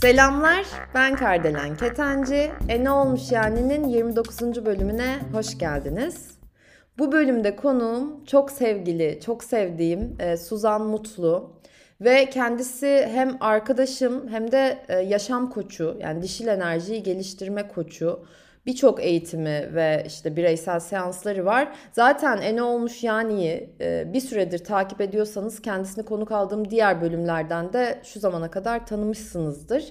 Selamlar, ben Kardelen Ketenci. E ne olmuş yani'nin 29. bölümüne hoş geldiniz. Bu bölümde konuğum çok sevgili, çok sevdiğim e, Suzan Mutlu. Ve kendisi hem arkadaşım hem de e, yaşam koçu yani dişil enerjiyi geliştirme koçu. Birçok eğitimi ve işte bireysel seansları var. Zaten Ene Olmuş Yani'yi e, bir süredir takip ediyorsanız kendisini konuk aldığım diğer bölümlerden de şu zamana kadar tanımışsınızdır.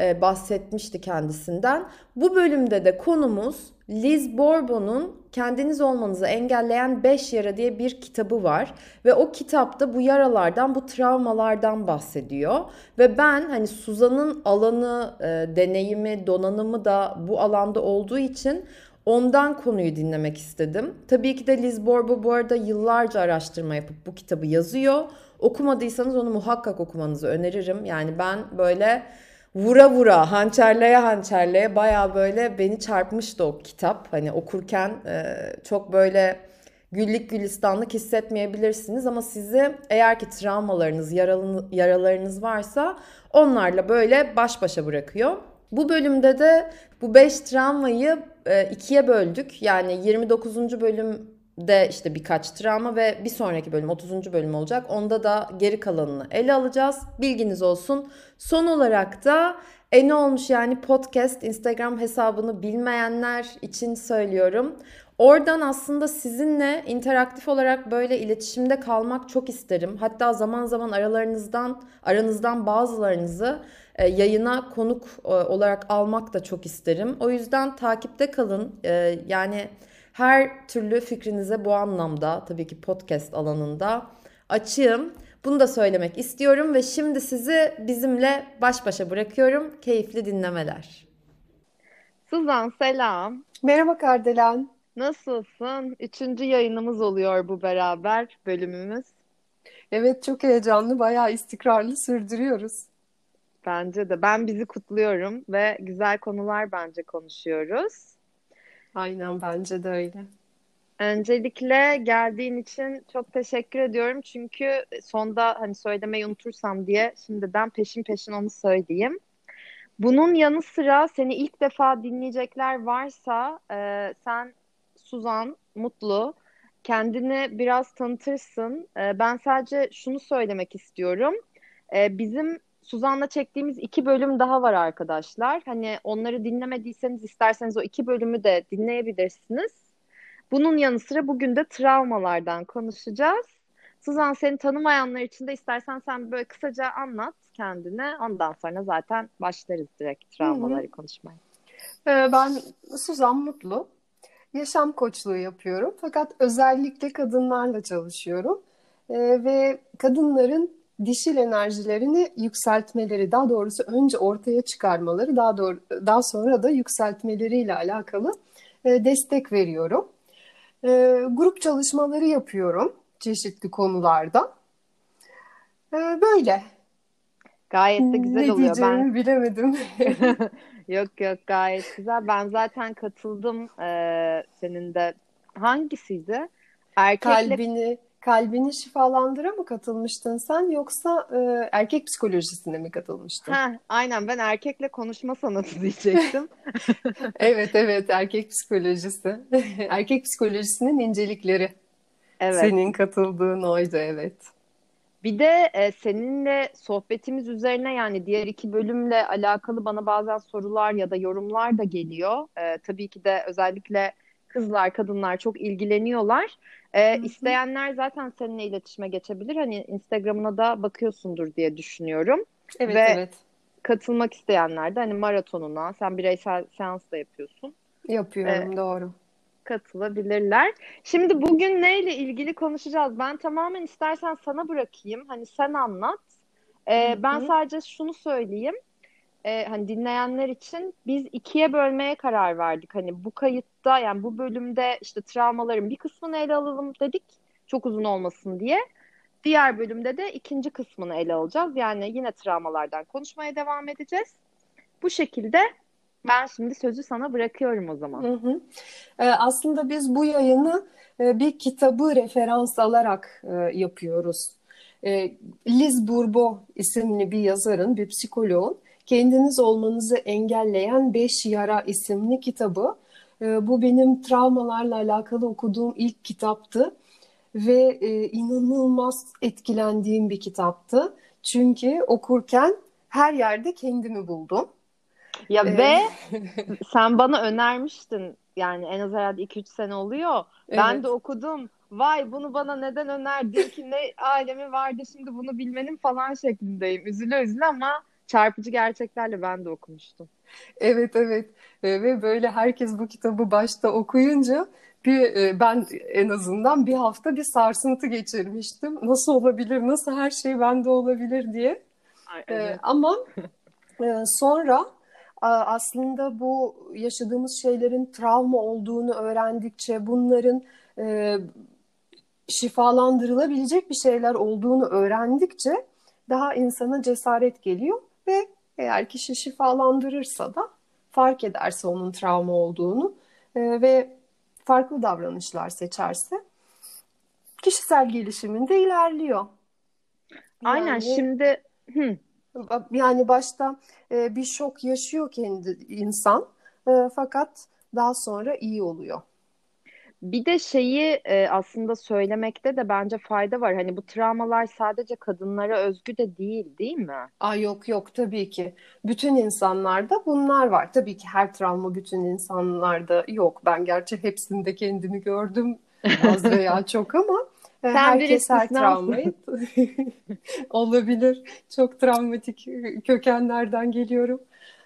E, bahsetmişti kendisinden. Bu bölümde de konumuz Liz Borbon'un Kendiniz Olmanızı Engelleyen 5 Yara diye bir kitabı var. Ve o kitapta bu yaralardan, bu travmalardan bahsediyor. Ve ben hani Suzan'ın alanı, e, deneyimi, donanımı da bu alanda olduğu için Ondan konuyu dinlemek istedim. Tabii ki de Liz Borbo bu arada yıllarca araştırma yapıp bu kitabı yazıyor. Okumadıysanız onu muhakkak okumanızı öneririm. Yani ben böyle vura vura, hançerleye hançerleye baya böyle beni çarpmıştı o kitap. Hani okurken e, çok böyle güllük gülistanlık hissetmeyebilirsiniz ama sizi eğer ki travmalarınız, yaralı, yaralarınız varsa onlarla böyle baş başa bırakıyor. Bu bölümde de bu 5 travmayı e, ikiye böldük. Yani 29. bölüm de işte birkaç travma ve bir sonraki bölüm 30. bölüm olacak. Onda da geri kalanını ele alacağız. Bilginiz olsun. Son olarak da e ne olmuş yani podcast Instagram hesabını bilmeyenler için söylüyorum. Oradan aslında sizinle interaktif olarak böyle iletişimde kalmak çok isterim. Hatta zaman zaman aralarınızdan aranızdan bazılarınızı e, yayına konuk e, olarak almak da çok isterim. O yüzden takipte kalın. E, yani her türlü fikrinize bu anlamda tabii ki podcast alanında açığım. Bunu da söylemek istiyorum ve şimdi sizi bizimle baş başa bırakıyorum. Keyifli dinlemeler. Suzan selam. Merhaba Kardelen. Nasılsın? Üçüncü yayınımız oluyor bu beraber bölümümüz. Evet çok heyecanlı, bayağı istikrarlı sürdürüyoruz. Bence de. Ben bizi kutluyorum ve güzel konular bence konuşuyoruz. Aynen bence de öyle. Öncelikle geldiğin için çok teşekkür ediyorum. Çünkü sonda hani söylemeyi unutursam diye şimdiden peşin peşin onu söyleyeyim. Bunun yanı sıra seni ilk defa dinleyecekler varsa e, sen Suzan Mutlu kendini biraz tanıtırsın. E, ben sadece şunu söylemek istiyorum. E, bizim Suzan'la çektiğimiz iki bölüm daha var arkadaşlar. Hani onları dinlemediyseniz isterseniz o iki bölümü de dinleyebilirsiniz. Bunun yanı sıra bugün de travmalardan konuşacağız. Suzan seni tanımayanlar için de istersen sen böyle kısaca anlat kendine. Ondan sonra zaten başlarız direkt travmaları Hı-hı. konuşmaya. Ee, ben Suzan Mutlu. Yaşam koçluğu yapıyorum. Fakat özellikle kadınlarla çalışıyorum. Ee, ve kadınların dişil enerjilerini yükseltmeleri, daha doğrusu önce ortaya çıkarmaları, daha doğru, daha sonra da yükseltmeleriyle alakalı e, destek veriyorum. E, grup çalışmaları yapıyorum çeşitli konularda. E, böyle. Gayet de güzel ne oluyor. Ben bilemedim. yok yok gayet güzel. Ben zaten katıldım e, senin de. Hangisiydi? Erkekle... Kalbini kalbini şifalandıra mı katılmıştın sen yoksa e, erkek psikolojisine mi katılmıştın? Ha, aynen ben erkekle konuşma sanatı diyecektim. evet evet erkek psikolojisi. erkek psikolojisinin incelikleri. Evet. Senin katıldığın oydu evet. Bir de e, seninle sohbetimiz üzerine yani diğer iki bölümle alakalı bana bazen sorular ya da yorumlar da geliyor. E, tabii ki de özellikle kızlar, kadınlar çok ilgileniyorlar. Ee, isteyenler zaten seninle iletişime geçebilir. Hani Instagram'ına da bakıyorsundur diye düşünüyorum. Evet, Ve evet. katılmak isteyenler de hani maratonuna, sen bireysel seans da yapıyorsun. Yapıyorum, ee, doğru. Katılabilirler. Şimdi bugün neyle ilgili konuşacağız? Ben tamamen istersen sana bırakayım. Hani sen anlat. Ee, ben sadece şunu söyleyeyim e, hani dinleyenler için biz ikiye bölmeye karar verdik. Hani bu kayıtta yani bu bölümde işte travmaların bir kısmını ele alalım dedik. Çok uzun olmasın diye. Diğer bölümde de ikinci kısmını ele alacağız. Yani yine travmalardan konuşmaya devam edeceğiz. Bu şekilde Ben şimdi sözü sana bırakıyorum o zaman. Hı hı. Ee, aslında biz bu yayını e, bir kitabı referans alarak e, yapıyoruz. E, Liz Bourbeau isimli bir yazarın, bir psikoloğun Kendiniz Olmanızı Engelleyen Beş Yara isimli kitabı. E, bu benim travmalarla alakalı okuduğum ilk kitaptı ve e, inanılmaz etkilendiğim bir kitaptı. Çünkü okurken her yerde kendimi buldum. Ya evet. ve sen bana önermiştin yani en az herhalde 2-3 sene oluyor. Evet. Ben de okudum. Vay bunu bana neden önerdin ki ne alemi vardı şimdi bunu bilmenin falan şeklindeyim. Üzüle üzüle ama çarpıcı gerçeklerle ben de okumuştum. Evet evet e, ve böyle herkes bu kitabı başta okuyunca bir e, ben en azından bir hafta bir sarsıntı geçirmiştim. Nasıl olabilir, nasıl her şey bende olabilir diye. Ay, evet. ee, ama e, sonra aslında bu yaşadığımız şeylerin travma olduğunu öğrendikçe bunların e, şifalandırılabilecek bir şeyler olduğunu öğrendikçe daha insana cesaret geliyor ve eğer kişi şifalandırırsa da fark ederse onun travma olduğunu e, ve farklı davranışlar seçerse kişisel gelişiminde ilerliyor. Aynen yani, şimdi hı. yani başta e, bir şok yaşıyor kendi insan e, fakat daha sonra iyi oluyor. Bir de şeyi e, aslında söylemekte de bence fayda var. Hani bu travmalar sadece kadınlara özgü de değil, değil mi? Aa, yok yok tabii ki. Bütün insanlarda bunlar var. Tabii ki her travma bütün insanlarda yok. Ben gerçi hepsinde kendimi gördüm az veya çok ama e, Sen herkes her travmayı olabilir. Çok travmatik kökenlerden geliyorum.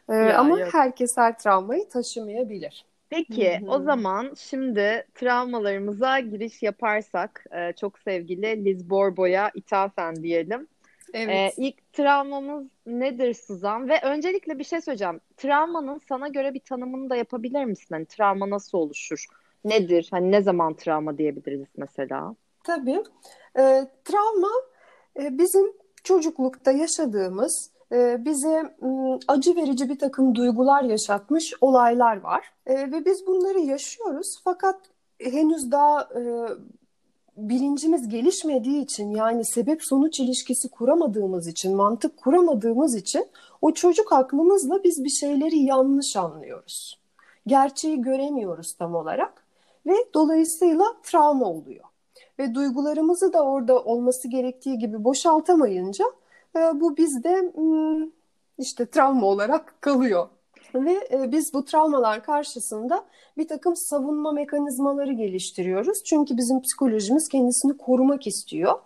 Ee, ama yok. herkes her travmayı taşımayabilir. Peki Hı-hı. o zaman şimdi travmalarımıza giriş yaparsak e, çok sevgili Liz Borbo'ya ithafen diyelim. Evet. Ee, ilk travmamız nedir Suzan? Ve öncelikle bir şey söyleyeceğim. Travmanın sana göre bir tanımını da yapabilir misin? Hani travma nasıl oluşur? Nedir? Hani ne zaman travma diyebiliriz mesela? Tabii. E, travma e, bizim çocuklukta yaşadığımız e, bize acı verici bir takım duygular yaşatmış olaylar var. E, ve biz bunları yaşıyoruz fakat henüz daha e, bilincimiz gelişmediği için yani sebep sonuç ilişkisi kuramadığımız için, mantık kuramadığımız için o çocuk aklımızla biz bir şeyleri yanlış anlıyoruz. Gerçeği göremiyoruz tam olarak ve dolayısıyla travma oluyor. Ve duygularımızı da orada olması gerektiği gibi boşaltamayınca bu bizde hmm, işte travma olarak kalıyor. Ve e, biz bu travmalar karşısında bir takım savunma mekanizmaları geliştiriyoruz. Çünkü bizim psikolojimiz kendisini korumak istiyor.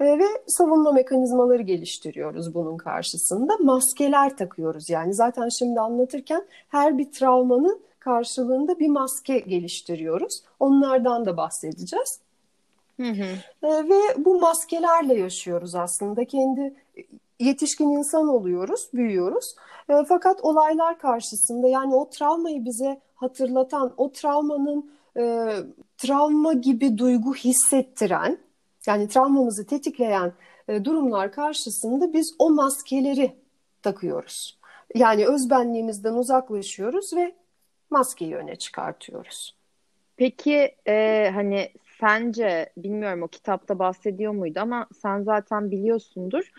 E, ve savunma mekanizmaları geliştiriyoruz bunun karşısında. Maskeler takıyoruz yani zaten şimdi anlatırken her bir travmanın karşılığında bir maske geliştiriyoruz. Onlardan da bahsedeceğiz. Hı hı. E, ve bu maskelerle yaşıyoruz aslında. Kendi yetişkin insan oluyoruz, büyüyoruz. E, fakat olaylar karşısında yani o travmayı bize hatırlatan, o travmanın e, travma gibi duygu hissettiren, yani travmamızı tetikleyen e, durumlar karşısında biz o maskeleri takıyoruz. Yani özbenliğimizden uzaklaşıyoruz ve maskeyi öne çıkartıyoruz. Peki e, hani sence bilmiyorum o kitapta bahsediyor muydu ama sen zaten biliyorsundur.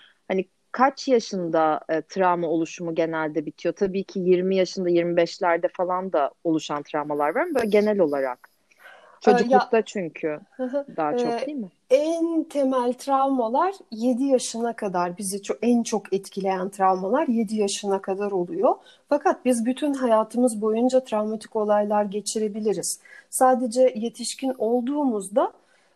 Kaç yaşında e, travma oluşumu genelde bitiyor? Tabii ki 20 yaşında 25'lerde falan da oluşan travmalar var mı? Böyle genel olarak. Çocuklukta ya, çünkü daha çok değil mi? En temel travmalar 7 yaşına kadar bizi çok, en çok etkileyen travmalar 7 yaşına kadar oluyor. Fakat biz bütün hayatımız boyunca travmatik olaylar geçirebiliriz. Sadece yetişkin olduğumuzda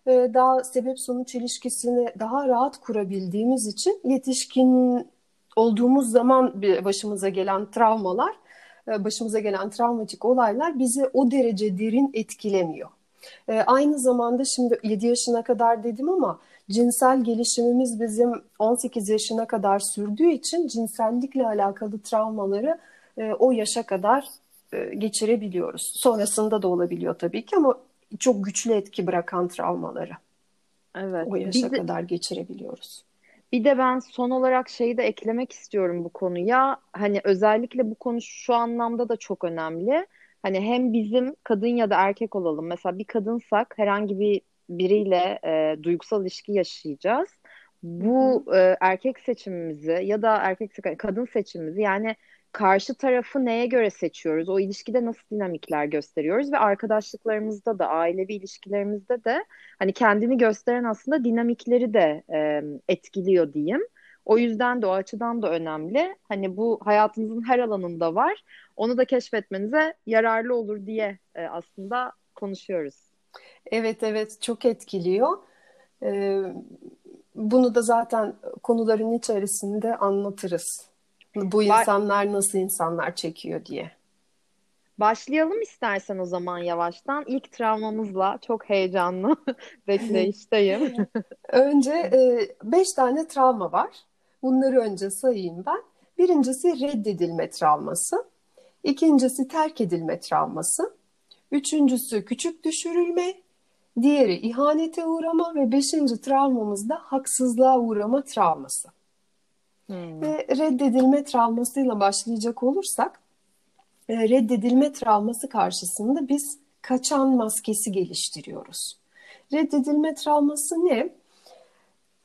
e, daha sebep sonuç ilişkisini daha rahat kurabildiğimiz için yetişkin olduğumuz zaman başımıza gelen travmalar, e, başımıza gelen travmatik olaylar bizi o derece derin etkilemiyor. E, aynı zamanda şimdi 7 yaşına kadar dedim ama cinsel gelişimimiz bizim 18 yaşına kadar sürdüğü için cinsellikle alakalı travmaları o yaşa kadar geçirebiliyoruz. Sonrasında da olabiliyor tabii ki ama çok güçlü etki bırakan travmaları. Evet. O yaşa Bizi, kadar geçirebiliyoruz. Bir de ben son olarak şeyi de eklemek istiyorum bu konuya. Hani özellikle bu konu şu anlamda da çok önemli. Hani hem bizim kadın ya da erkek olalım. Mesela bir kadınsak herhangi bir biriyle e, duygusal ilişki yaşayacağız. Bu e, erkek seçimimizi ya da erkek kadın seçimimizi yani karşı tarafı neye göre seçiyoruz? O ilişkide nasıl dinamikler gösteriyoruz ve arkadaşlıklarımızda da ailevi ilişkilerimizde de hani kendini gösteren aslında dinamikleri de e, etkiliyor diyeyim. O yüzden de o açıdan da önemli. Hani bu hayatınızın her alanında var. Onu da keşfetmenize yararlı olur diye e, aslında konuşuyoruz. Evet evet çok etkiliyor. Ee, bunu da zaten konuların içerisinde anlatırız. Bu insanlar nasıl insanlar çekiyor diye. Başlayalım istersen o zaman yavaştan. İlk travmamızla çok heyecanlı bekleyişteyim. önce e, beş tane travma var. Bunları önce sayayım ben. Birincisi reddedilme travması. İkincisi terk edilme travması. Üçüncüsü küçük düşürülme. Diğeri ihanete uğrama ve beşinci travmamız da haksızlığa uğrama travması. Hmm. Ve reddedilme travmasıyla başlayacak olursak, e, reddedilme travması karşısında biz kaçan maskesi geliştiriyoruz. Reddedilme travması ne?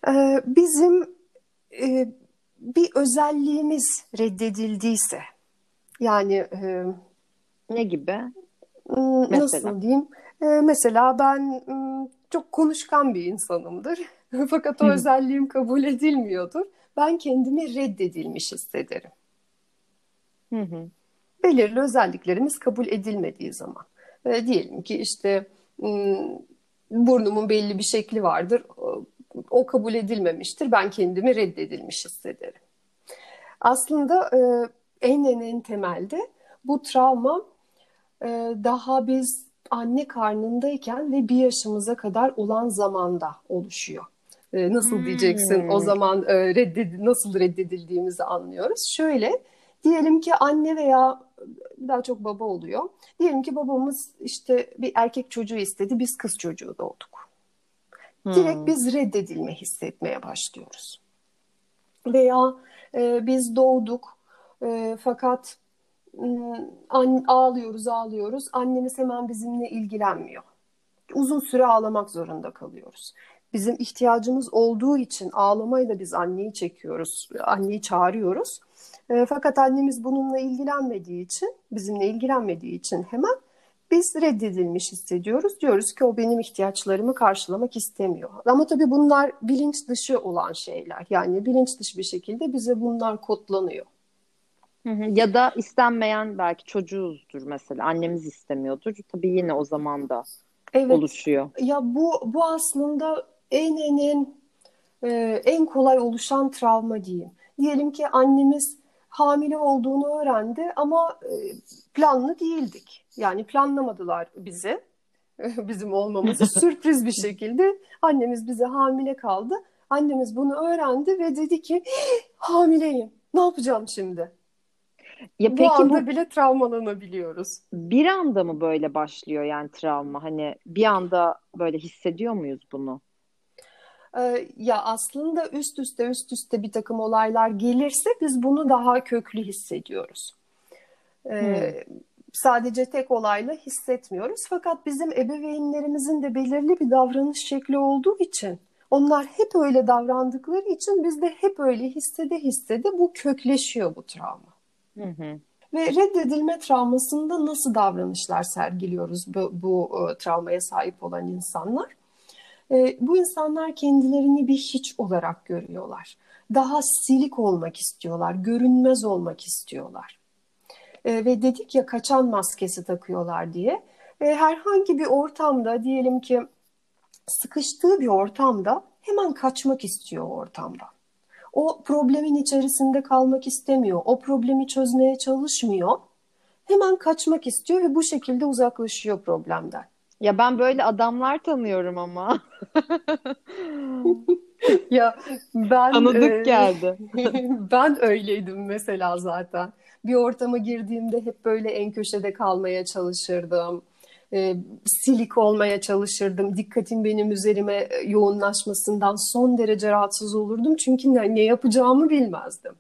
Ee, bizim e, bir özelliğimiz reddedildiyse, yani e, ne gibi? Nasıl mesela? diyeyim? Mesela ben çok konuşkan bir insanımdır. Fakat o özelliğim kabul edilmiyordur ben kendimi reddedilmiş hissederim. Hı hı. Belirli özelliklerimiz kabul edilmediği zaman. E, diyelim ki işte burnumun belli bir şekli vardır. O kabul edilmemiştir. Ben kendimi reddedilmiş hissederim. Aslında e, en en en temelde bu travma e, daha biz anne karnındayken ve bir yaşımıza kadar olan zamanda oluşuyor. E, nasıl diyeceksin hmm. o zaman e, redded nasıl reddedildiğimizi anlıyoruz. Şöyle diyelim ki anne veya daha çok baba oluyor. Diyelim ki babamız işte bir erkek çocuğu istedi biz kız çocuğu doğduk. Hmm. Direkt biz reddedilme hissetmeye başlıyoruz. Veya e, biz doğduk e, fakat an, ağlıyoruz ağlıyoruz annemiz hemen bizimle ilgilenmiyor. Uzun süre ağlamak zorunda kalıyoruz bizim ihtiyacımız olduğu için ağlamayla biz anneyi çekiyoruz, anneyi çağırıyoruz. E, fakat annemiz bununla ilgilenmediği için, bizimle ilgilenmediği için hemen biz reddedilmiş hissediyoruz. Diyoruz ki o benim ihtiyaçlarımı karşılamak istemiyor. Ama tabii bunlar bilinç dışı olan şeyler. Yani bilinç dışı bir şekilde bize bunlar kodlanıyor. Ya da istenmeyen belki çocuğuzdur mesela. Annemiz istemiyordur. Tabii yine o zaman da evet. oluşuyor. Ya bu bu aslında en en en e, en kolay oluşan travma diyeyim. Diyelim ki annemiz hamile olduğunu öğrendi ama e, planlı değildik. Yani planlamadılar bizi. Bizim olmamızı sürpriz bir şekilde annemiz bize hamile kaldı. Annemiz bunu öğrendi ve dedi ki hamileyim. Ne yapacağım şimdi? Ya bu peki anda bu bile travmalanabiliyoruz. Bir anda mı böyle başlıyor yani travma? Hani bir anda böyle hissediyor muyuz bunu? Ee, ya aslında üst üste üst üste bir takım olaylar gelirse biz bunu daha köklü hissediyoruz. Ee, hmm. Sadece tek olayla hissetmiyoruz. Fakat bizim ebeveynlerimizin de belirli bir davranış şekli olduğu için onlar hep öyle davrandıkları için biz de hep öyle hissede hissede bu kökleşiyor bu travma. Hı hı. Ve reddedilme travmasında nasıl davranışlar sergiliyoruz bu, bu e, travmaya sahip olan insanlar? E, bu insanlar kendilerini bir hiç olarak görüyorlar. Daha silik olmak istiyorlar, görünmez olmak istiyorlar. E, ve dedik ya kaçan maskesi takıyorlar diye. E, herhangi bir ortamda diyelim ki sıkıştığı bir ortamda hemen kaçmak istiyor ortamdan. O problemin içerisinde kalmak istemiyor. O problemi çözmeye çalışmıyor. Hemen kaçmak istiyor ve bu şekilde uzaklaşıyor problemden. Ya ben böyle adamlar tanıyorum ama. ya ben tanıdık e, geldi. ben öyleydim mesela zaten. Bir ortama girdiğimde hep böyle en köşede kalmaya çalışırdım. e, silik olmaya çalışırdım. Dikkatim benim üzerime e, yoğunlaşmasından son derece rahatsız olurdum. Çünkü ne, ne yapacağımı bilmezdim.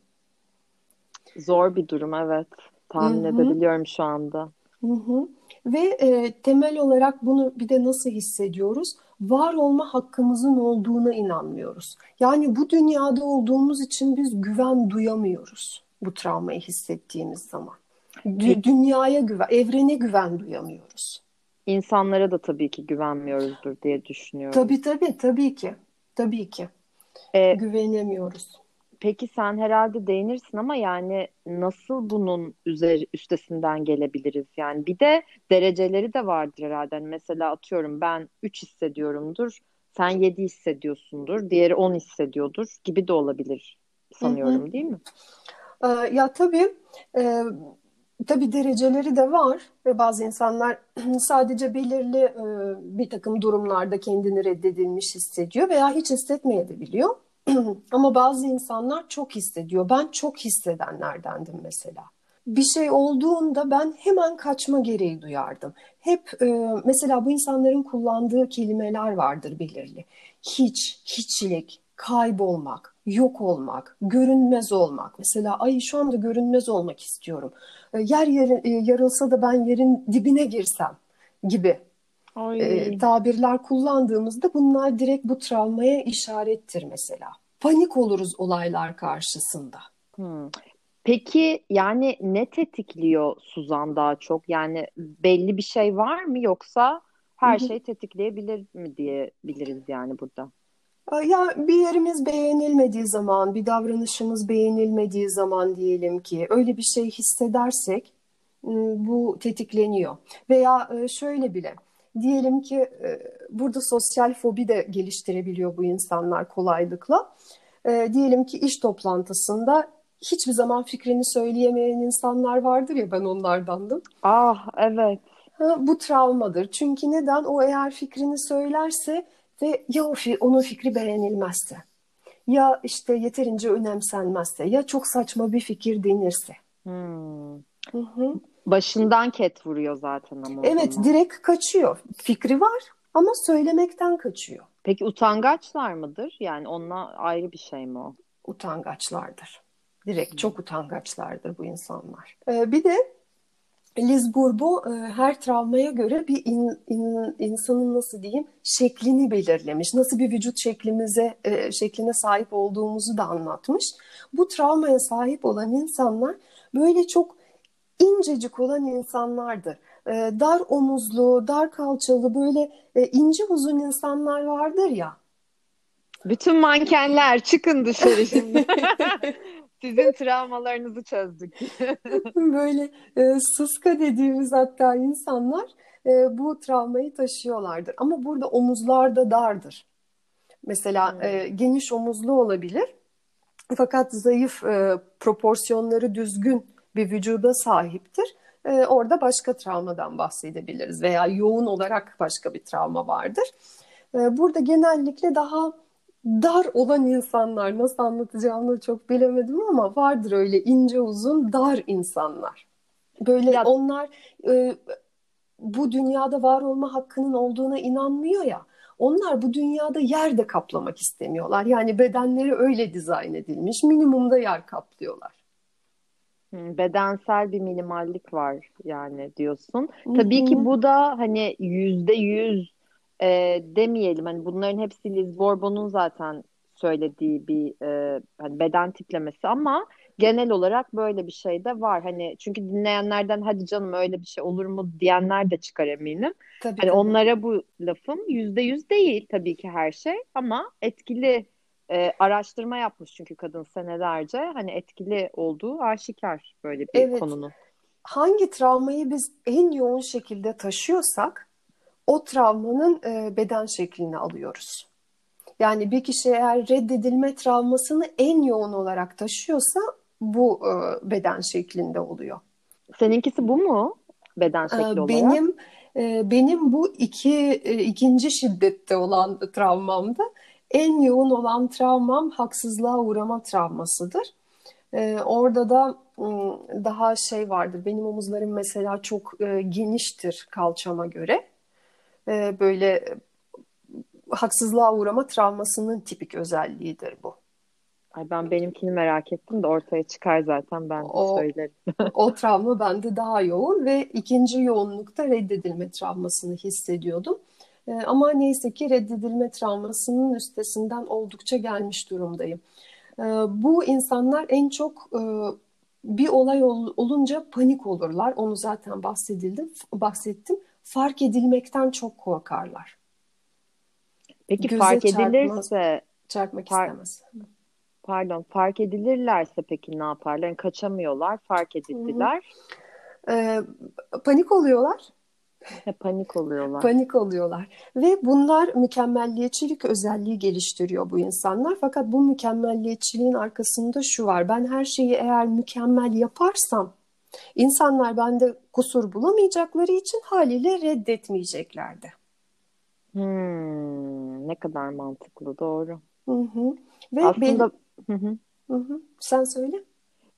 Zor bir durum evet. Tahmin Hı hı. edebiliyorum şu anda. Hı hı. Ve e, temel olarak bunu bir de nasıl hissediyoruz? Var olma hakkımızın olduğuna inanmıyoruz. Yani bu dünyada olduğumuz için biz güven duyamıyoruz bu travmayı hissettiğimiz zaman. Dü- dünyaya güven, evrene güven duyamıyoruz. İnsanlara da tabii ki güvenmiyoruzdur diye düşünüyorum. Tabii tabii tabii ki. Tabii ki. Ee, Güvenemiyoruz. Peki sen herhalde değinirsin ama yani nasıl bunun üzeri, üstesinden gelebiliriz? Yani bir de dereceleri de vardır herhalde. Hani mesela atıyorum ben 3 hissediyorumdur, sen 7 hissediyorsundur, diğeri 10 hissediyordur gibi de olabilir sanıyorum değil mi? Ee, Ya tabii e, tabii dereceleri de var ve bazı insanlar sadece belirli e, bir takım durumlarda kendini reddedilmiş hissediyor veya hiç hissetmeyebiliyor. Ama bazı insanlar çok hissediyor. Ben çok hissedenlerdendim mesela. Bir şey olduğunda ben hemen kaçma gereği duyardım. Hep e, mesela bu insanların kullandığı kelimeler vardır belirli. Hiç, hiçlik, kaybolmak, yok olmak, görünmez olmak. Mesela ay şu anda görünmez olmak istiyorum. E, Yer yer- e, yarılsa da ben yerin dibine girsem gibi Ay. e, tabirler kullandığımızda bunlar direkt bu travmaya işarettir mesela. Panik oluruz olaylar karşısında. Hmm. Peki yani ne tetikliyor Suzan daha çok? Yani belli bir şey var mı yoksa her şey tetikleyebilir mi diyebiliriz yani burada? Ya bir yerimiz beğenilmediği zaman, bir davranışımız beğenilmediği zaman diyelim ki öyle bir şey hissedersek m, bu tetikleniyor. Veya e, şöyle bile diyelim ki e, burada sosyal fobi de geliştirebiliyor bu insanlar kolaylıkla. E, Diyelim ki iş toplantısında hiçbir zaman fikrini söyleyemeyen insanlar vardır ya ben onlardandım. Ah evet. Ha, bu travmadır. Çünkü neden? O eğer fikrini söylerse ve ya o fi- onun fikri beğenilmezse, ya işte yeterince önemsenmezse, ya çok saçma bir fikir denirse. Hmm. Hı hı. Başından ket vuruyor zaten ama Evet, zaman. direkt kaçıyor. Fikri var ama söylemekten kaçıyor. Peki utangaçlar mıdır? Yani onunla ayrı bir şey mi o? Utangaçlardır. Direkt çok utangaçlardır bu insanlar. Ee, bir de Liz Bourbeau e, her travmaya göre bir in- in- insanın nasıl diyeyim şeklini belirlemiş. Nasıl bir vücut şeklimize e, şekline sahip olduğumuzu da anlatmış. Bu travmaya sahip olan insanlar böyle çok incecik olan insanlardır. E, dar omuzlu, dar kalçalı böyle e, ince uzun insanlar vardır ya. Bütün mankenler çıkın dışarı şimdi. Sizin travmalarınızı çözdük. Böyle e, sıska dediğimiz hatta insanlar e, bu travmayı taşıyorlardır. Ama burada omuzlar da dardır. Mesela Hmm. e, geniş omuzlu olabilir. Fakat zayıf e, proporsiyonları düzgün bir vücuda sahiptir. E, orada başka travmadan bahsedebiliriz veya yoğun olarak başka bir travma vardır. E, burada genellikle daha dar olan insanlar nasıl anlatacağımı çok bilemedim ama vardır öyle ince uzun dar insanlar. Böyle Ya- onlar e, bu dünyada var olma hakkının olduğuna inanmıyor ya. Onlar bu dünyada yer de kaplamak istemiyorlar. Yani bedenleri öyle dizayn edilmiş. Minimumda yer kaplıyorlar. Hmm, Bedensel bir minimallik var yani diyorsun. Hı Tabii ki bu da hani yüzde yüz e, demeyelim. Hani bunların hepsi Liz Bourbeau'nun zaten söylediği bir e, hani beden tiplemesi ama genel olarak böyle bir şey de var. Hani çünkü dinleyenlerden hadi canım öyle bir şey olur mu diyenler de çıkar eminim. Tabii Hani tabii. onlara bu lafım yüzde yüz değil tabii ki her şey ama etkili e, araştırma yapmış çünkü kadın senelerce hani etkili olduğu aşikar böyle bir Evet. konunun. Hangi travmayı biz en yoğun şekilde taşıyorsak o travmanın e, beden şeklini alıyoruz. Yani bir kişi eğer reddedilme travmasını en yoğun olarak taşıyorsa bu e, beden şeklinde oluyor. Seninkisi bu mu beden Ee, şekli olarak? Benim e, benim bu iki e, ikinci şiddette olan travmamda en yoğun olan travmam haksızlığa uğrama travmasıdır. Ee, orada da daha şey vardır. Benim omuzlarım mesela çok e, geniştir kalçama göre. Ee, böyle e, haksızlığa uğrama travmasının tipik özelliğidir bu. Ay ben benimkini merak ettim de ortaya çıkar zaten ben O söylerim. o travma bende daha yoğun ve ikinci yoğunlukta reddedilme travmasını hissediyordum. Ee, ama neyse ki reddedilme travmasının üstesinden oldukça gelmiş durumdayım. Ee, bu insanlar en çok e, bir olay ol- olunca panik olurlar. Onu zaten bahsedildim, bahsettim. Fark edilmekten çok korkarlar. Peki Göze fark edilirse çarpmak far- istemez. pardon fark edilirlerse peki ne yaparlar? Yani kaçamıyorlar, fark edildiler. Ee, panik oluyorlar. Panik oluyorlar. Panik oluyorlar ve bunlar mükemmelliyetçilik özelliği geliştiriyor bu insanlar. Fakat bu mükemmelliyetçiliğin arkasında şu var. Ben her şeyi eğer mükemmel yaparsam insanlar bende kusur bulamayacakları için haliyle reddetmeyeceklerdi. Hmm, ne kadar mantıklı, doğru. Hı hı. Ve Aslında ben, hı hı. hı hı. Sen söyle.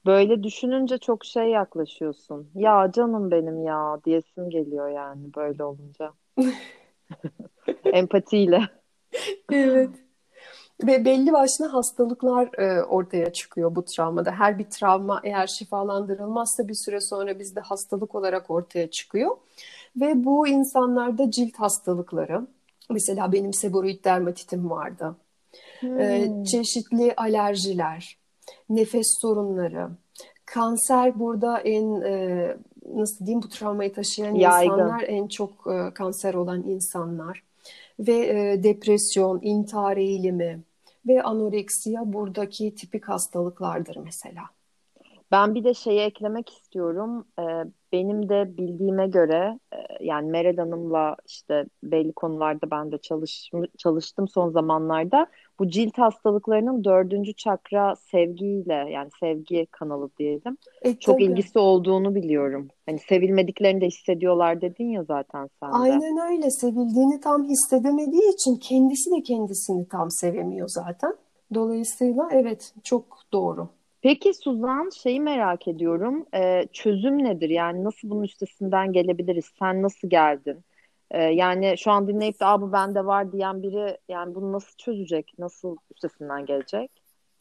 Böyle düşününce çok şey yaklaşıyorsun. Ya canım benim ya diyesim geliyor yani böyle olunca. Empatiyle. Evet. Ve belli başlı hastalıklar e, ortaya çıkıyor bu travmada. Her bir travma eğer şifalandırılmazsa bir süre sonra bizde hastalık olarak ortaya çıkıyor. Ve bu insanlarda cilt hastalıkları, mesela benim seboroid dermatitim vardı. E, Hmm. çeşitli alerjiler, nefes sorunları, kanser burada en e, nasıl diyeyim bu travmayı taşıyan Yaygın. insanlar en çok e, kanser olan insanlar ve e, depresyon, intihar eğilimi ve anoreksiya buradaki tipik hastalıklardır mesela. Ben bir de şeyi eklemek istiyorum. Ee, benim de bildiğime göre e, yani Meral Hanım'la işte belli konularda ben de çalış, çalıştım son zamanlarda. Bu cilt hastalıklarının dördüncü çakra sevgiyle yani sevgi kanalı diyelim. E Çok tabii. ilgisi olduğunu biliyorum. Hani sevilmediklerini de hissediyorlar dedin ya zaten sen de. Aynen öyle. Sevildiğini tam hissedemediği için kendisi de kendisini tam sevemiyor zaten. Dolayısıyla evet çok doğru. Peki Suzan şeyi merak ediyorum. Ee, çözüm nedir? Yani nasıl bunun üstesinden gelebiliriz? Sen nasıl geldin? Ee, yani şu an dinleyip de bu bende var diyen biri yani bunu nasıl çözecek? Nasıl üstesinden gelecek?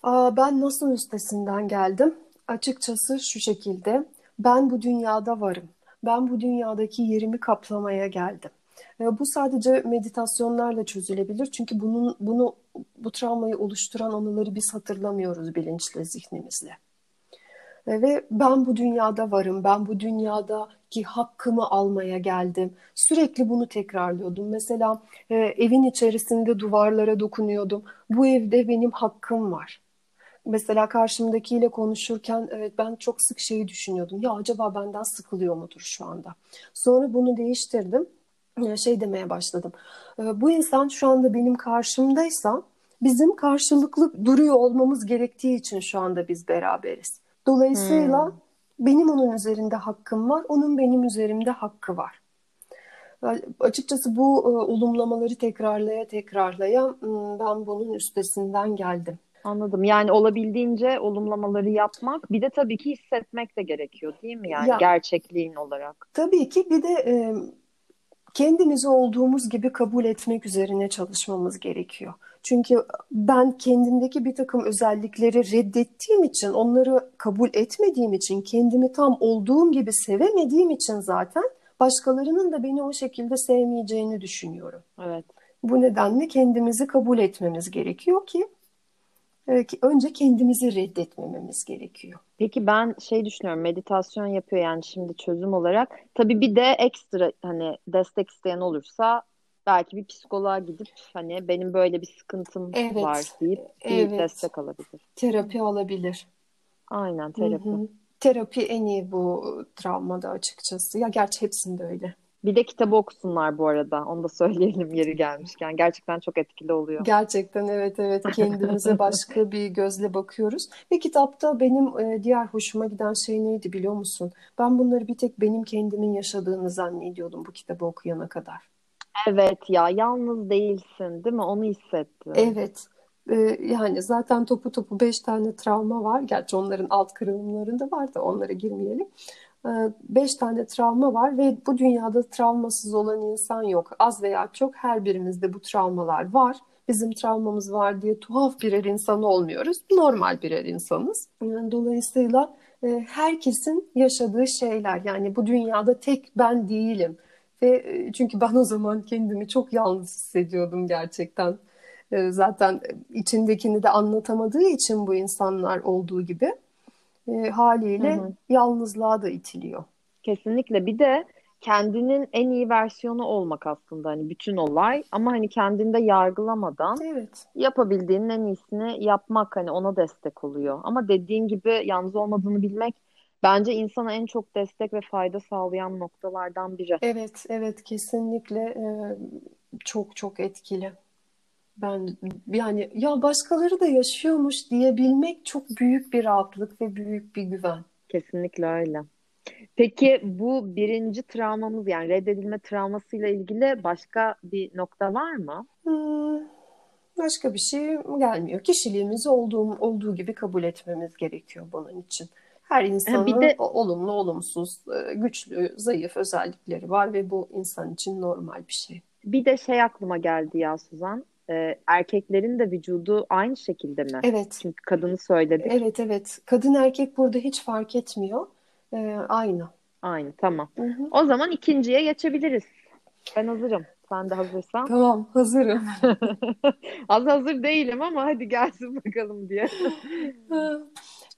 Aa, ben nasıl üstesinden geldim? Açıkçası şu şekilde. Ben bu dünyada varım. Ben bu dünyadaki yerimi kaplamaya geldim. Ve bu sadece meditasyonlarla çözülebilir. Çünkü bunun bunu bu travmayı oluşturan anıları biz hatırlamıyoruz bilinçli zihnimizle. Ve ben bu dünyada varım, ben bu dünyadaki hakkımı almaya geldim. Sürekli bunu tekrarlıyordum. Mesela e, evin içerisinde duvarlara dokunuyordum. Bu evde benim hakkım var. Mesela karşımdakiyle konuşurken evet ben çok sık şeyi düşünüyordum. Ya acaba benden sıkılıyor mudur şu anda? Sonra bunu değiştirdim. E, Şey demeye başladım. E, Bu insan şu anda benim karşımdaysa bizim karşılıklı duruyor olmamız gerektiği için şu anda biz beraberiz. Dolayısıyla Hmm. benim onun üzerinde hakkım var, onun benim üzerimde hakkı var. Yani Açıkçası bu e, olumlamaları tekrarlaya tekrarlaya m, ben bunun üstesinden geldim. Anladım. Yani olabildiğince olumlamaları yapmak, bir de tabii ki hissetmek de gerekiyor, değil mi? Yani Ya gerçekliğin olarak. tabii ki bir de e, kendimizi olduğumuz gibi kabul etmek üzerine çalışmamız gerekiyor. Çünkü ben kendimdeki bir takım özellikleri reddettiğim için, onları kabul etmediğim için, kendimi tam olduğum gibi sevemediğim için zaten başkalarının da beni o şekilde sevmeyeceğini düşünüyorum. Evet. Bu nedenle kendimizi kabul etmemiz gerekiyor ki, önce kendimizi reddetmememiz gerekiyor. Peki ben şey düşünüyorum, meditasyon yapıyor yani şimdi çözüm olarak. Tabii bir de ekstra hani destek isteyen olursa belki bir psikoloğa gidip hani benim böyle bir sıkıntım Evet, var deyip bir evet. destek alabilir. Terapi alabilir. Aynen Hı terapi. hı. Terapi en iyi bu travmada açıkçası. Ya gerçi hepsinde öyle. Bir de kitabı okusunlar bu arada. Onu da söyleyelim yeri gelmişken. Gerçekten çok etkili oluyor. Gerçekten evet evet kendimize başka bir gözle bakıyoruz. Ve kitapta benim e, diğer hoşuma giden şey neydi biliyor musun? Ben bunları bir tek benim kendimin yaşadığını zannediyordum bu kitabı okuyana kadar. Evet ya yalnız değilsin değil mi? Onu hissettim. Evet. Ee, yani zaten topu topu beş tane travma var. Gerçi onların alt kırılımlarında var da onlara girmeyelim. Ee, beş tane travma var ve bu dünyada travmasız olan insan yok. Az veya çok her birimizde bu travmalar var. Bizim travmamız var diye tuhaf birer insan olmuyoruz. Normal birer insanız. Yani dolayısıyla e, herkesin yaşadığı şeyler. Yani bu dünyada tek ben değilim. Ve e, çünkü ben o zaman kendimi çok yalnız hissediyordum gerçekten. E, zaten içindekini de anlatamadığı için bu insanlar olduğu gibi e, haliyle hı hı. yalnızlığa da itiliyor. Kesinlikle. Bir de kendinin en iyi versiyonu olmak aslında hani bütün olay ama hani kendinde yargılamadan evet. yapabildiğinin en iyisini yapmak hani ona destek oluyor. Ama dediğin gibi yalnız olmadığını bilmek bence insana en çok destek ve fayda sağlayan noktalardan biri. Evet, evet kesinlikle ee, çok çok etkili. Ben yani ya başkaları da yaşıyormuş diyebilmek çok büyük bir rahatlık ve büyük bir güven. Kesinlikle öyle. Peki bu birinci travmamız yani reddedilme travmasıyla ilgili başka bir nokta var mı? Hmm, başka bir şey gelmiyor. Kişiliğimizi olduğu, olduğu gibi kabul etmemiz gerekiyor bunun için. Her insanın bir de, olumlu, olumsuz, e, güçlü, zayıf özellikleri var ve bu insan için normal bir şey. Bir de şey aklıma geldi ya Suzan. Ee, erkeklerin de vücudu aynı şekilde mi? Evet. Çünkü kadını söyledik. Evet evet. Kadın erkek burada hiç fark etmiyor. Ee, aynı. Aynı tamam. Hı hı. O zaman ikinciye geçebiliriz. Ben hazırım. Sen de hazırsan. Tamam hazırım. Az hazır değilim ama hadi gelsin bakalım diye.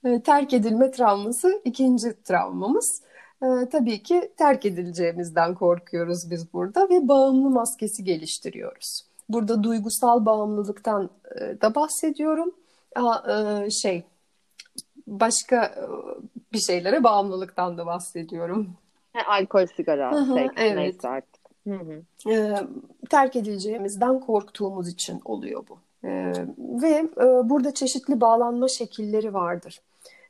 terk edilme travması ikinci travmamız. Ee, tabii ki terk edileceğimizden korkuyoruz biz burada ve bağımlı maskesi geliştiriyoruz. Burada duygusal bağımlılıktan e, da bahsediyorum. E, şey başka e, bir şeylere bağımlılıktan da bahsediyorum. Alkol, sigara, seks evet. neyse artık. Hı hı. E, terk edileceğimizden korktuğumuz için oluyor bu. E, ve e, burada çeşitli bağlanma şekilleri vardır.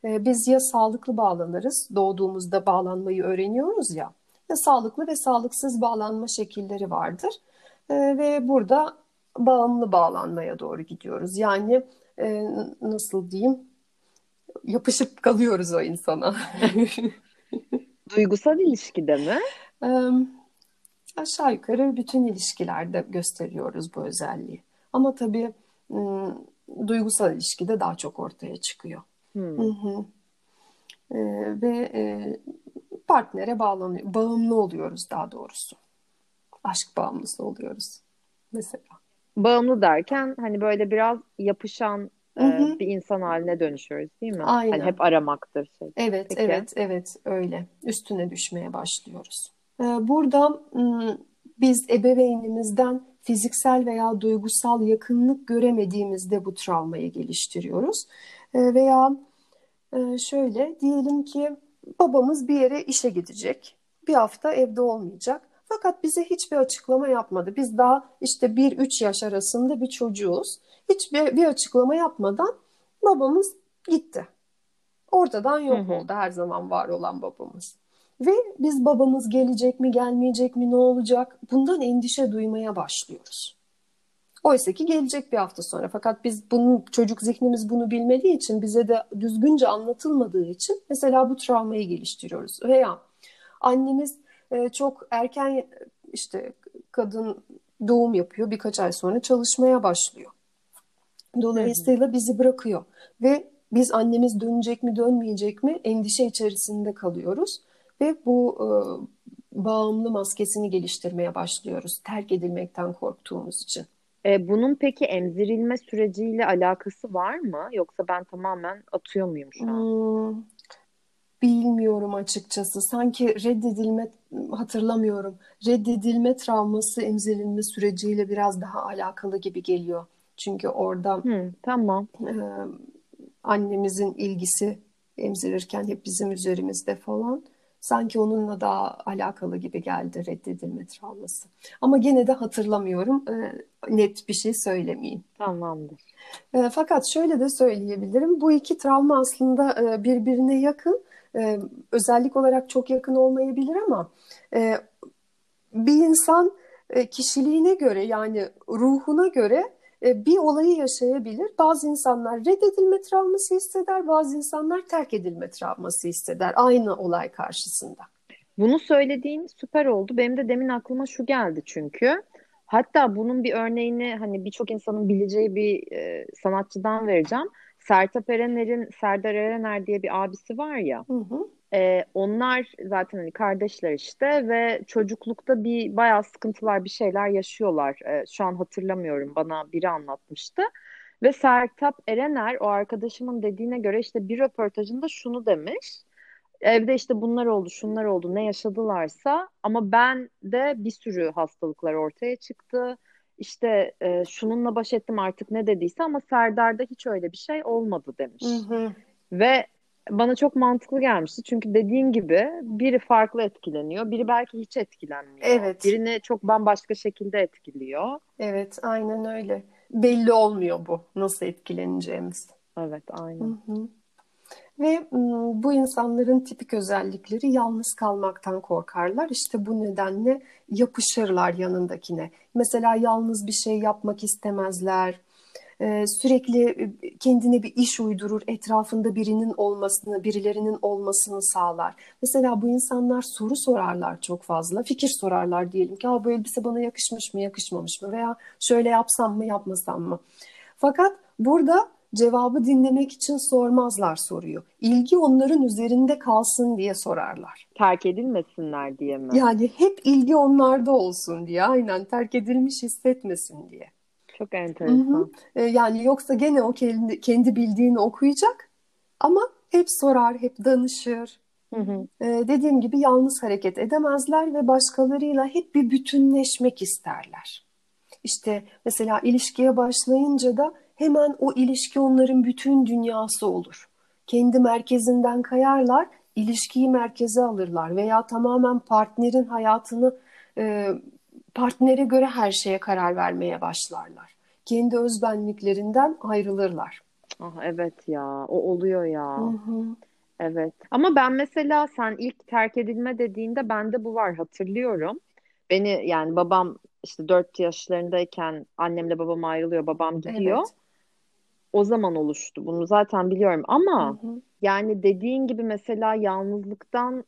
E, biz ya sağlıklı bağlanırız, doğduğumuzda bağlanmayı öğreniyoruz ya, ya sağlıklı ve sağlıksız bağlanma şekilleri vardır. E, ve burada bağımlı bağlanmaya doğru gidiyoruz. Yani e, nasıl diyeyim, yapışıp kalıyoruz o insana. Duygusal ilişkide mi? aşağı yukarı bütün ilişkilerde gösteriyoruz bu özelliği. Ama tabii duygusal ilişkide daha çok ortaya çıkıyor. Hmm. Hı hı. E, ve e, partnere bağlanıyor, bağımlı oluyoruz daha doğrusu. Aşk bağımlısı oluyoruz mesela. Bağımlı derken hani böyle biraz yapışan hı hı. bir insan haline dönüşüyoruz değil mi? Aynen. Hani hep aramaktır şey. Evet, Peki. evet, evet öyle. Üstüne düşmeye başlıyoruz. Burada biz ebeveynimizden fiziksel veya duygusal yakınlık göremediğimizde bu travmayı geliştiriyoruz. Veya şöyle diyelim ki babamız bir yere işe gidecek. Bir hafta evde olmayacak. Fakat bize hiçbir açıklama yapmadı. Biz daha işte 1-3 yaş arasında bir çocuğuz. Hiçbir bir açıklama yapmadan babamız gitti. Ortadan yok hı hı. oldu her zaman var olan babamız. Ve biz babamız gelecek mi gelmeyecek mi ne olacak bundan endişe duymaya başlıyoruz. Oysa ki gelecek bir hafta sonra. Fakat biz bunun çocuk zihnimiz bunu bilmediği için bize de düzgünce anlatılmadığı için mesela bu travmayı geliştiriyoruz. Veya annemiz e, çok erken işte kadın doğum yapıyor birkaç ay sonra çalışmaya başlıyor. Dolayısıyla bizi bırakıyor ve biz annemiz dönecek mi dönmeyecek mi endişe içerisinde kalıyoruz ve bu e, bağımlı maskesini geliştirmeye başlıyoruz terk edilmekten korktuğumuz için. E, bunun peki emzirilme süreciyle alakası var mı? Yoksa ben tamamen atıyor muyum şu an? Hmm, bilmiyorum açıkçası. Sanki reddedilme hatırlamıyorum. Reddedilme travması emzirilme süreciyle biraz daha alakalı gibi geliyor. Çünkü orada hmm, tamam. E, annemizin ilgisi emzirirken hep bizim üzerimizde falan sanki onunla daha alakalı gibi geldi reddedilme travması. Ama gene de hatırlamıyorum. E, net bir şey söylemeyeyim. Tamamdır. E, fakat şöyle de söyleyebilirim. Bu iki travma aslında e, birbirine yakın. E, özellik olarak çok yakın olmayabilir ama e, bir insan e, kişiliğine göre yani ruhuna göre e, bir olayı yaşayabilir. Bazı insanlar reddedilme travması hisseder, bazı insanlar terk edilme travması hisseder aynı olay karşısında. Bunu söylediğin süper oldu. Benim de demin aklıma şu geldi çünkü. Hatta bunun bir örneğini hani birçok insanın bileceği bir e, sanatçıdan vereceğim. Sertab Erener'in Serdar Erener diye bir abisi var ya. Hı hı. E, onlar zaten hani kardeşler işte ve çocuklukta bir bayağı sıkıntılar bir şeyler yaşıyorlar. E, şu an hatırlamıyorum bana biri anlatmıştı. Ve Sertab Erener o arkadaşımın dediğine göre işte bir röportajında şunu demiş. Evde işte bunlar oldu, şunlar oldu, ne yaşadılarsa ama ben de bir sürü hastalıklar ortaya çıktı. İşte e, şununla baş ettim artık ne dediyse ama Serdar'da hiç öyle bir şey olmadı demiş. Hı hı. Ve bana çok mantıklı gelmişti. Çünkü dediğin gibi biri farklı etkileniyor, biri belki hiç etkilenmiyor. Evet. Birini çok bambaşka şekilde etkiliyor. Evet, aynen öyle. Belli olmuyor bu nasıl etkileneceğimiz. Evet, aynen. Hı hı. Ve m, bu insanların tipik özellikleri yalnız kalmaktan korkarlar. İşte bu nedenle yapışırlar yanındakine. Mesela yalnız bir şey yapmak istemezler. Sürekli e, kendine bir iş uydurur, etrafında birinin olmasını, birilerinin olmasını sağlar. Mesela bu insanlar soru sorarlar çok fazla, fikir sorarlar diyelim ki, bu elbise bana yakışmış mı, yakışmamış mı veya şöyle yapsam mı, yapmasam mı? Fakat burada cevabı dinlemek için sormazlar soruyu. İlgi onların üzerinde kalsın diye sorarlar. Terk edilmesinler diye mi? Yani hep ilgi onlarda olsun diye, aynen terk edilmiş hissetmesin diye. Çok enteresan. Ee, yani yoksa gene o kendi, kendi bildiğini okuyacak ama hep sorar, hep danışır. Hı hı. Ee, dediğim gibi yalnız hareket edemezler ve başkalarıyla hep bir bütünleşmek isterler. İşte mesela ilişkiye başlayınca da hemen o ilişki onların bütün dünyası olur. Kendi merkezinden kayarlar, ilişkiyi merkeze alırlar veya tamamen partnerin hayatını e, partnere göre her şeye karar vermeye başlarlar. Kendi özbenliklerinden ayrılırlar. Ah evet ya, o oluyor ya. Hı hı. Evet. Ama ben mesela sen ilk terk edilme dediğinde bende bu var hatırlıyorum. Beni yani babam işte 4 yaşlarındayken annemle babam ayrılıyor, babam gidiyor. Evet. O zaman oluştu. Bunu zaten biliyorum ama Hı hı. yani dediğin gibi mesela yalnızlıktan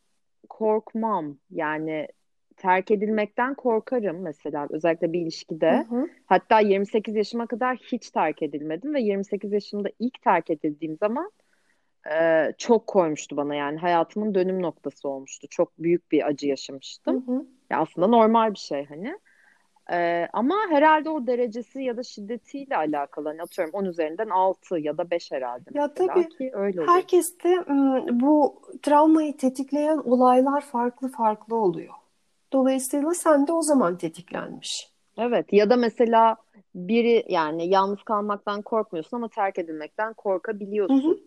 korkmam. Yani terk edilmekten korkarım mesela özellikle bir ilişkide. Hı hı. Hatta 28 yaşıma kadar hiç terk edilmedim ve 28 yaşımda ilk terk edildiğim zaman e, çok koymuştu bana yani hayatımın dönüm noktası olmuştu. Çok büyük bir acı yaşamıştım. Hı hı. Ya aslında normal bir şey hani. E, ama herhalde o derecesi ya da şiddetiyle alakalı. Hani atıyorum 10 üzerinden 6 ya da 5 herhalde Ya mesela tabii. ki öyle oluyor. Herkeste ım, bu travmayı tetikleyen olaylar farklı farklı oluyor. Dolayısıyla sen de o zaman tetiklenmiş. Evet ya da mesela biri yani yalnız kalmaktan korkmuyorsun ama terk edilmekten Hı hı. korkabiliyorsun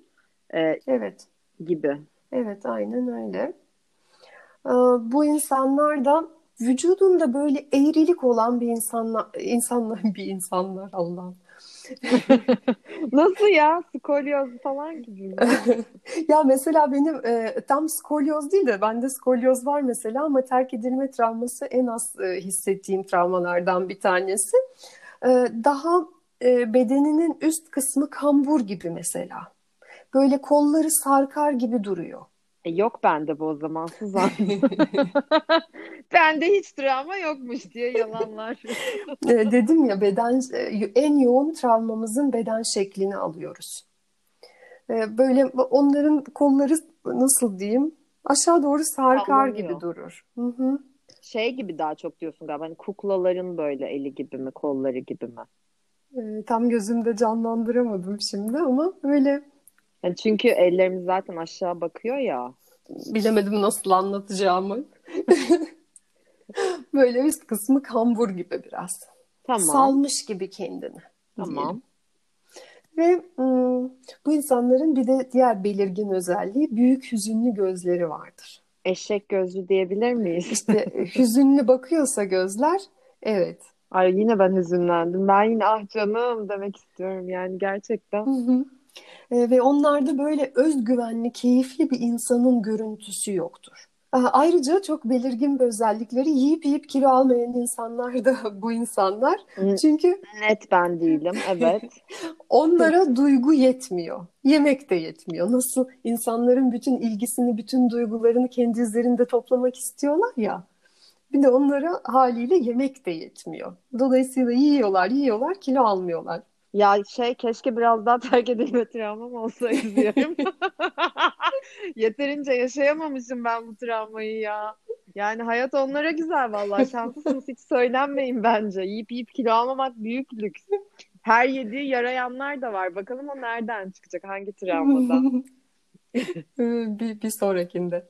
e, Evet, gibi. evet aynen öyle. Ee, bu insanlar da vücudunda böyle eğrilik olan bir insanlar, insanlar bir insanlar Allah'ım. Nasıl ya? Skolyoz falan gibi mi? Ya mesela benim e, tam skolyoz değil de bende skolyoz var mesela ama terk edilme travması en az e, hissettiğim travmalardan bir tanesi. E, daha e, bedeninin üst kısmı kambur gibi mesela. Böyle kolları sarkar gibi duruyor. E, yok bende bu o zaman Suzan. Bende hiç travma yokmuş diye yalanlar. E, dedim ya beden e, en yoğun travmamızın beden şeklini alıyoruz. E, böyle onların kolları nasıl diyeyim aşağı doğru sarkar gibi durur. Hı hı. Şey gibi daha çok diyorsun galiba. Hani kuklaların böyle eli gibi mi, kolları gibi mi? Tam gözümde canlandıramadım şimdi ama öyle Yani çünkü ellerimiz zaten aşağı bakıyor ya. bilemedim nasıl anlatacağımı. Böyle üst kısmı kambur gibi biraz. Tamam. Salmış gibi kendini. Tamam. diyelim. Ve ım, bu insanların bir de diğer belirgin özelliği büyük hüzünlü gözleri vardır. Eşek gözlü diyebilir miyiz? İşte hüzünlü bakıyorsa gözler, evet. Ay yine ben hüzünlendim. Ben yine ah canım demek istiyorum yani gerçekten. Hı hı. E, ve onlarda böyle özgüvenli, keyifli bir insanın görüntüsü yoktur. Ayrıca çok belirgin bir özellikleri yiyip yiyip kilo almayan insanlar da bu insanlar. Çünkü net ben değilim, evet. onlara duygu yetmiyor. Yemek de yetmiyor. Nasıl insanların bütün ilgisini, bütün duygularını kendi üzerinde toplamak istiyorlar ya. Bir de onlara haliyle yemek de yetmiyor. Dolayısıyla yiyorlar, yiyorlar, kilo almıyorlar. Ya şey keşke biraz daha terk edilme travmam olsaydı diyorum. Yeterince yaşayamamışım ben bu travmayı ya. Yani hayat onlara güzel vallahi. Şanslısınız hiç söylenmeyin bence. Yiyip yiyip kilo almamak büyük lüks. Her yediği yarayanlar da var. Bakalım o nereden çıkacak? Hangi travmadan? bir, bir sonrakinde.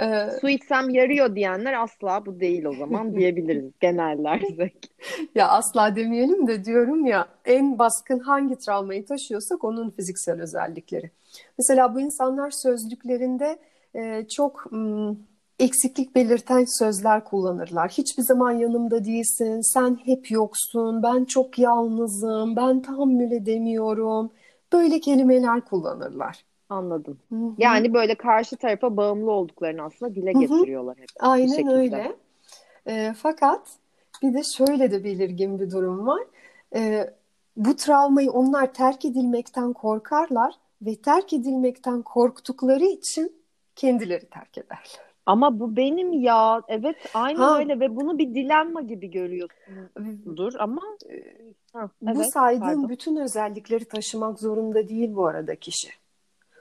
Ee, Su içsem yarıyor diyenler asla bu değil o zaman diyebiliriz genellersek. ya asla demeyelim de diyorum ya en baskın hangi travmayı taşıyorsak onun fiziksel özellikleri. Mesela bu insanlar sözlüklerinde e, çok m, eksiklik belirten sözler kullanırlar. Hiçbir zaman yanımda değilsin, sen hep yoksun, ben çok yalnızım, ben tahammül edemiyorum. Böyle kelimeler kullanırlar. Anladım. Hı hı. Yani böyle karşı tarafa bağımlı olduklarını aslında dile getiriyorlar hep. Aynen öyle. E, fakat bir de şöyle de belirgin bir durum var. E, bu travmayı onlar terk edilmekten korkarlar ve terk edilmekten korktukları için kendileri terk ederler. Ama bu benim ya. Evet aynen ha. öyle ve bunu bir dilenma gibi görüyorsundur ama ha, evet, bu saydığım pardon. bütün özellikleri taşımak zorunda değil bu arada kişi.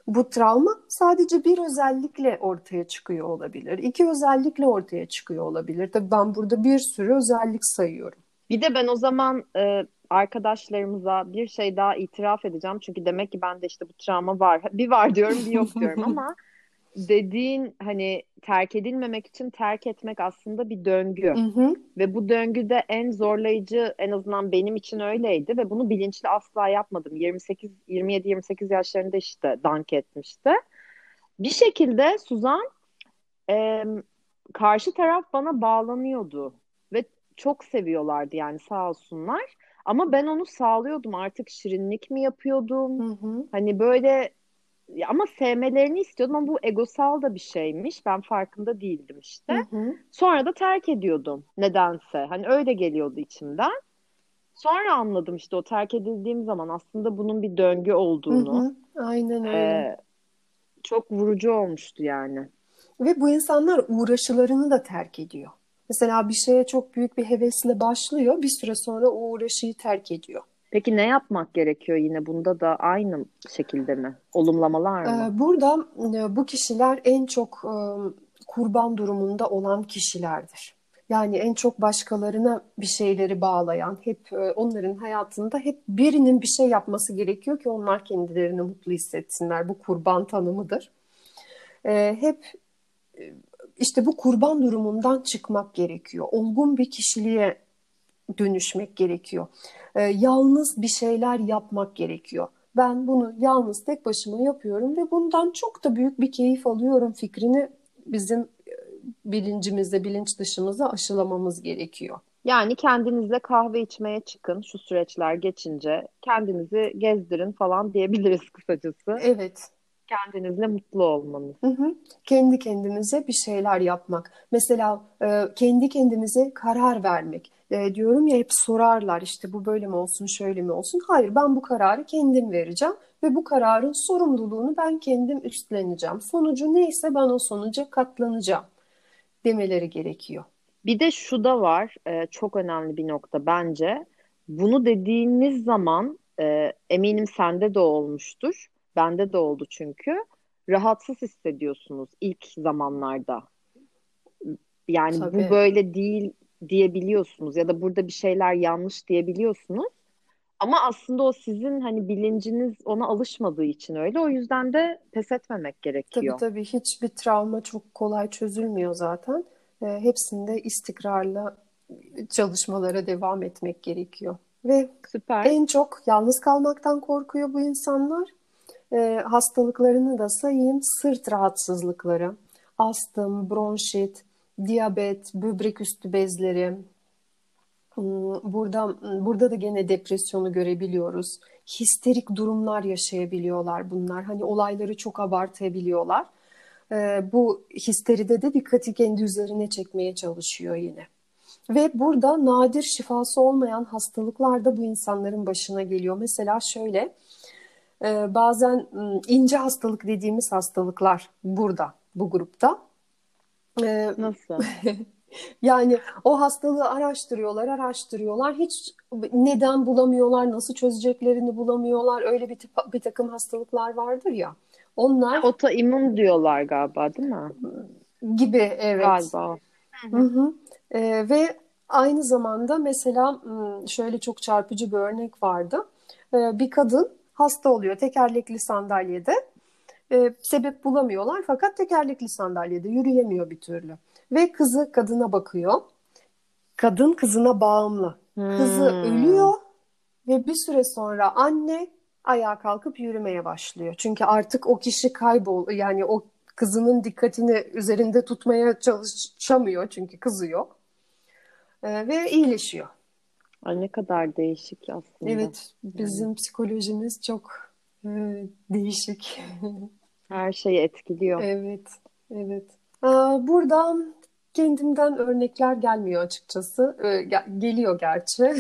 Bu travma sadece bir özellikle ortaya çıkıyor olabilir. İki özellikle ortaya çıkıyor olabilir. Tabii ben burada bir sürü özellik sayıyorum. Bir de ben o zaman e, arkadaşlarımıza bir şey daha itiraf edeceğim. Çünkü demek ki bende işte bu travma var. Bir var diyorum bir yok diyorum ama dediğin hani terk edilmemek için terk etmek aslında bir döngü. Hı hı. Ve bu döngüde en zorlayıcı en azından benim için öyleydi ve bunu bilinçli asla yapmadım. 28 27 28 yaşlarında işte dank etmişti. Bir şekilde Suzan e, karşı taraf bana bağlanıyordu ve çok seviyorlardı yani sağ olsunlar. Ama ben onu sağlıyordum artık şirinlik mi yapıyordum? Hı hı. Hani böyle ama sevmelerini istiyordum ama bu egosal da bir şeymiş. Ben farkında değildim işte. Hı hı. Sonra da terk ediyordum nedense. Hani öyle geliyordu içimden. Sonra anladım işte o terk edildiğim zaman aslında bunun bir döngü olduğunu. Hı hı. Aynen öyle. Ee, çok vurucu olmuştu yani. Ve bu insanlar uğraşılarını da terk ediyor. Mesela bir şeye çok büyük bir hevesle başlıyor. Bir süre sonra o uğraşıyı terk ediyor. Peki ne yapmak gerekiyor yine bunda da aynı şekilde mi? Olumlamalar mı? Ee, burada e, bu kişiler en çok e, kurban durumunda olan kişilerdir. Yani en çok başkalarına bir şeyleri bağlayan, hep e, onların hayatında hep birinin bir şey yapması gerekiyor ki onlar kendilerini mutlu hissetsinler. Bu kurban tanımıdır. Hep işte bu kurban durumundan çıkmak gerekiyor. Olgun bir kişiliğe dönüşmek gerekiyor. Ee, yalnız bir şeyler yapmak gerekiyor. Ben bunu yalnız tek başıma yapıyorum ve bundan çok da büyük bir keyif alıyorum fikrini bizim e, bilincimizde, bilinç dışımızda aşılamamız gerekiyor. Yani kendinizle kahve içmeye çıkın şu süreçler geçince. Kendinizi gezdirin falan diyebiliriz kısacası. Evet. Kendinizle mutlu olmanız. Hı hı. Kendi kendimize bir şeyler yapmak. Mesela e, kendi kendimize karar vermek e, diyorum ya hep sorarlar işte bu böyle mi olsun şöyle mi olsun. Hayır ben bu kararı kendim vereceğim ve bu kararın sorumluluğunu ben kendim üstleneceğim. Sonucu neyse ben o sonuca katlanacağım demeleri gerekiyor. Bir de şu da var e, çok önemli bir nokta bence. Bunu dediğiniz zaman e, eminim sende de olmuştur. Bende de oldu çünkü. Rahatsız hissediyorsunuz ilk zamanlarda. Yani Tabii. bu böyle değil diyebiliyorsunuz ya da burada bir şeyler yanlış diyebiliyorsunuz. Ama aslında o sizin hani bilinciniz ona alışmadığı için öyle. O yüzden de pes etmemek gerekiyor. Tabii tabii hiçbir travma çok kolay çözülmüyor zaten. E, hepsinde istikrarla çalışmalara devam etmek gerekiyor. Ve Süper. en çok yalnız kalmaktan korkuyor bu insanlar. E, hastalıklarını da sayayım. Sırt rahatsızlıkları, astım, bronşit, diyabet, böbrek üstü bezleri. Hmm, burada, burada da gene depresyonu görebiliyoruz. Histerik durumlar yaşayabiliyorlar bunlar. Hani olayları çok abartabiliyorlar. e, bu histeride de dikkati kendi üzerine çekmeye çalışıyor yine. Ve burada nadir şifası olmayan hastalıklar da bu insanların başına geliyor. Mesela şöyle e, bazen ince hastalık dediğimiz hastalıklar burada bu grupta. E, Nasıl? Yani o hastalığı araştırıyorlar, araştırıyorlar. Hiç neden bulamıyorlar, nasıl çözeceklerini bulamıyorlar. Öyle bir, bir takım hastalıklar vardır ya. Onlar otoimmün diyorlar galiba, değil mi? Gibi, evet. Galiba. Hı hı. Ee, ve aynı zamanda mesela şöyle çok çarpıcı bir örnek vardı. Ee, bir kadın hasta oluyor tekerlekli sandalyede. Ee, sebep bulamıyorlar fakat tekerlekli sandalyede yürüyemiyor bir türlü. Ve kızı kadına bakıyor. Kadın kızına bağımlı. Hmm. Kızı ölüyor ve bir süre sonra anne ayağa kalkıp yürümeye başlıyor. Çünkü artık o kişi kaybol yani o kızının dikkatini üzerinde tutmaya çalışamıyor çünkü kızıyor. Ee, ve iyileşiyor. Ay ne kadar değişik aslında. Evet, bizim yani. psikolojimiz çok e, değişik. Her şeyi etkiliyor. Evet, evet. Burada kendimden örnekler gelmiyor açıkçası. Ee, geliyor gerçi.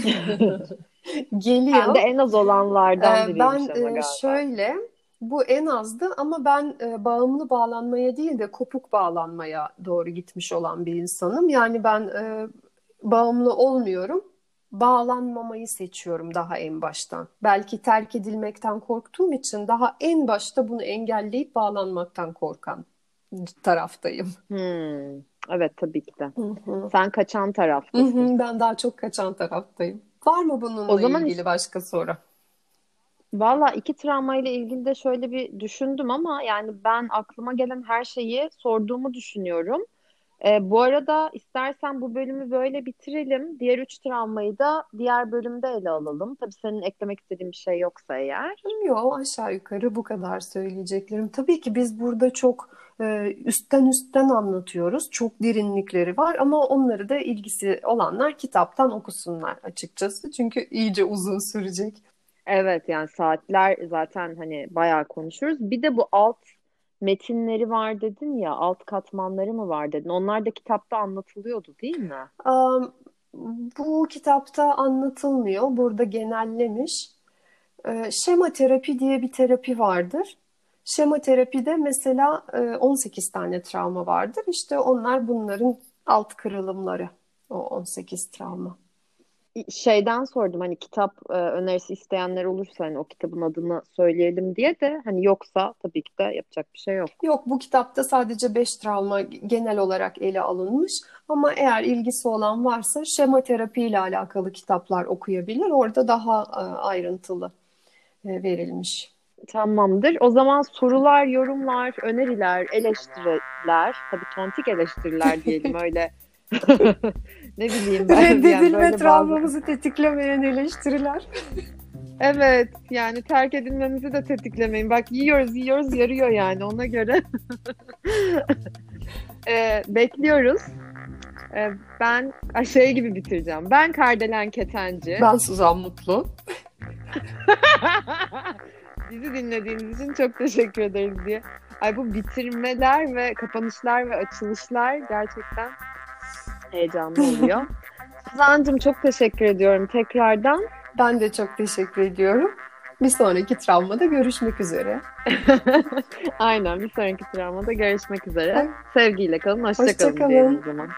Geliyor. Ben de en az olanlardan ee, biriymiş ben, e, şöyle, bu en azdı ama ben e, bağımlı bağlanmaya değil de kopuk bağlanmaya doğru gitmiş olan bir insanım. Yani ben e, bağımlı olmuyorum, bağlanmamayı seçiyorum daha en baştan. Belki terk edilmekten korktuğum için daha en başta bunu engelleyip bağlanmaktan korkan taraftayım. Hmm. Evet tabii ki de. Hı-hı. Sen kaçan taraftasın. Hı-hı, ben daha çok kaçan taraftayım. Var mı bununla o zaman ilgili başka soru? Valla iki travmayla ilgili de şöyle bir düşündüm ama yani ben aklıma gelen her şeyi sorduğumu düşünüyorum. E, bu arada istersen bu bölümü böyle bitirelim. Diğer üç travmayı da diğer bölümde ele alalım. Tabii senin eklemek istediğin bir şey yoksa eğer. Yok aşağı yukarı bu kadar söyleyeceklerim. Tabii ki biz burada çok e, üstten üstten anlatıyoruz. Çok derinlikleri var ama onları da ilgisi olanlar kitaptan okusunlar açıkçası. Çünkü iyice uzun sürecek. Evet yani saatler zaten hani bayağı konuşuruz. Bir de bu alt metinleri var dedin ya, alt katmanları mı var dedin. Onlar da kitapta anlatılıyordu değil mi? Um, bu kitapta anlatılmıyor. Burada genellemiş. Ee, şema terapi diye bir terapi vardır. Şema terapide mesela 18 tane travma vardır. İşte onlar bunların alt kırılımları. O 18 travma şeyden sordum hani kitap e, önerisi isteyenler olursa hani o kitabın adını söyleyelim diye de hani yoksa tabii ki de yapacak bir şey yok. Yok bu kitapta sadece 5 travma genel olarak ele alınmış ama eğer ilgisi olan varsa şema terapi ile alakalı kitaplar okuyabilir. Orada daha e, ayrıntılı e, verilmiş. Tamamdır. O zaman sorular, yorumlar, öneriler, eleştiriler, tabii tontik eleştiriler diyelim öyle ne bileyim ben. Reddedilme yani travmamızı bazı... tetiklemeyen eleştiriler. evet yani terk edilmemizi de tetiklemeyin. Bak yiyoruz yiyoruz yarıyor yani ona göre. ee, bekliyoruz. Ee, ben şey gibi bitireceğim. Ben Kardelen Ketenci. Ben Suzan Mutlu. Bizi dinlediğiniz için çok teşekkür ederiz diye. Ay bu bitirmeler ve kapanışlar ve açılışlar gerçekten heyecanlı oluyor. Suzan'cığım çok teşekkür ediyorum tekrardan. Ben de çok teşekkür ediyorum. Bir sonraki travmada görüşmek üzere. Aynen bir sonraki travmada görüşmek üzere. Sevgiyle kalın, hoşça, hoşça kalın, kalın. o zaman.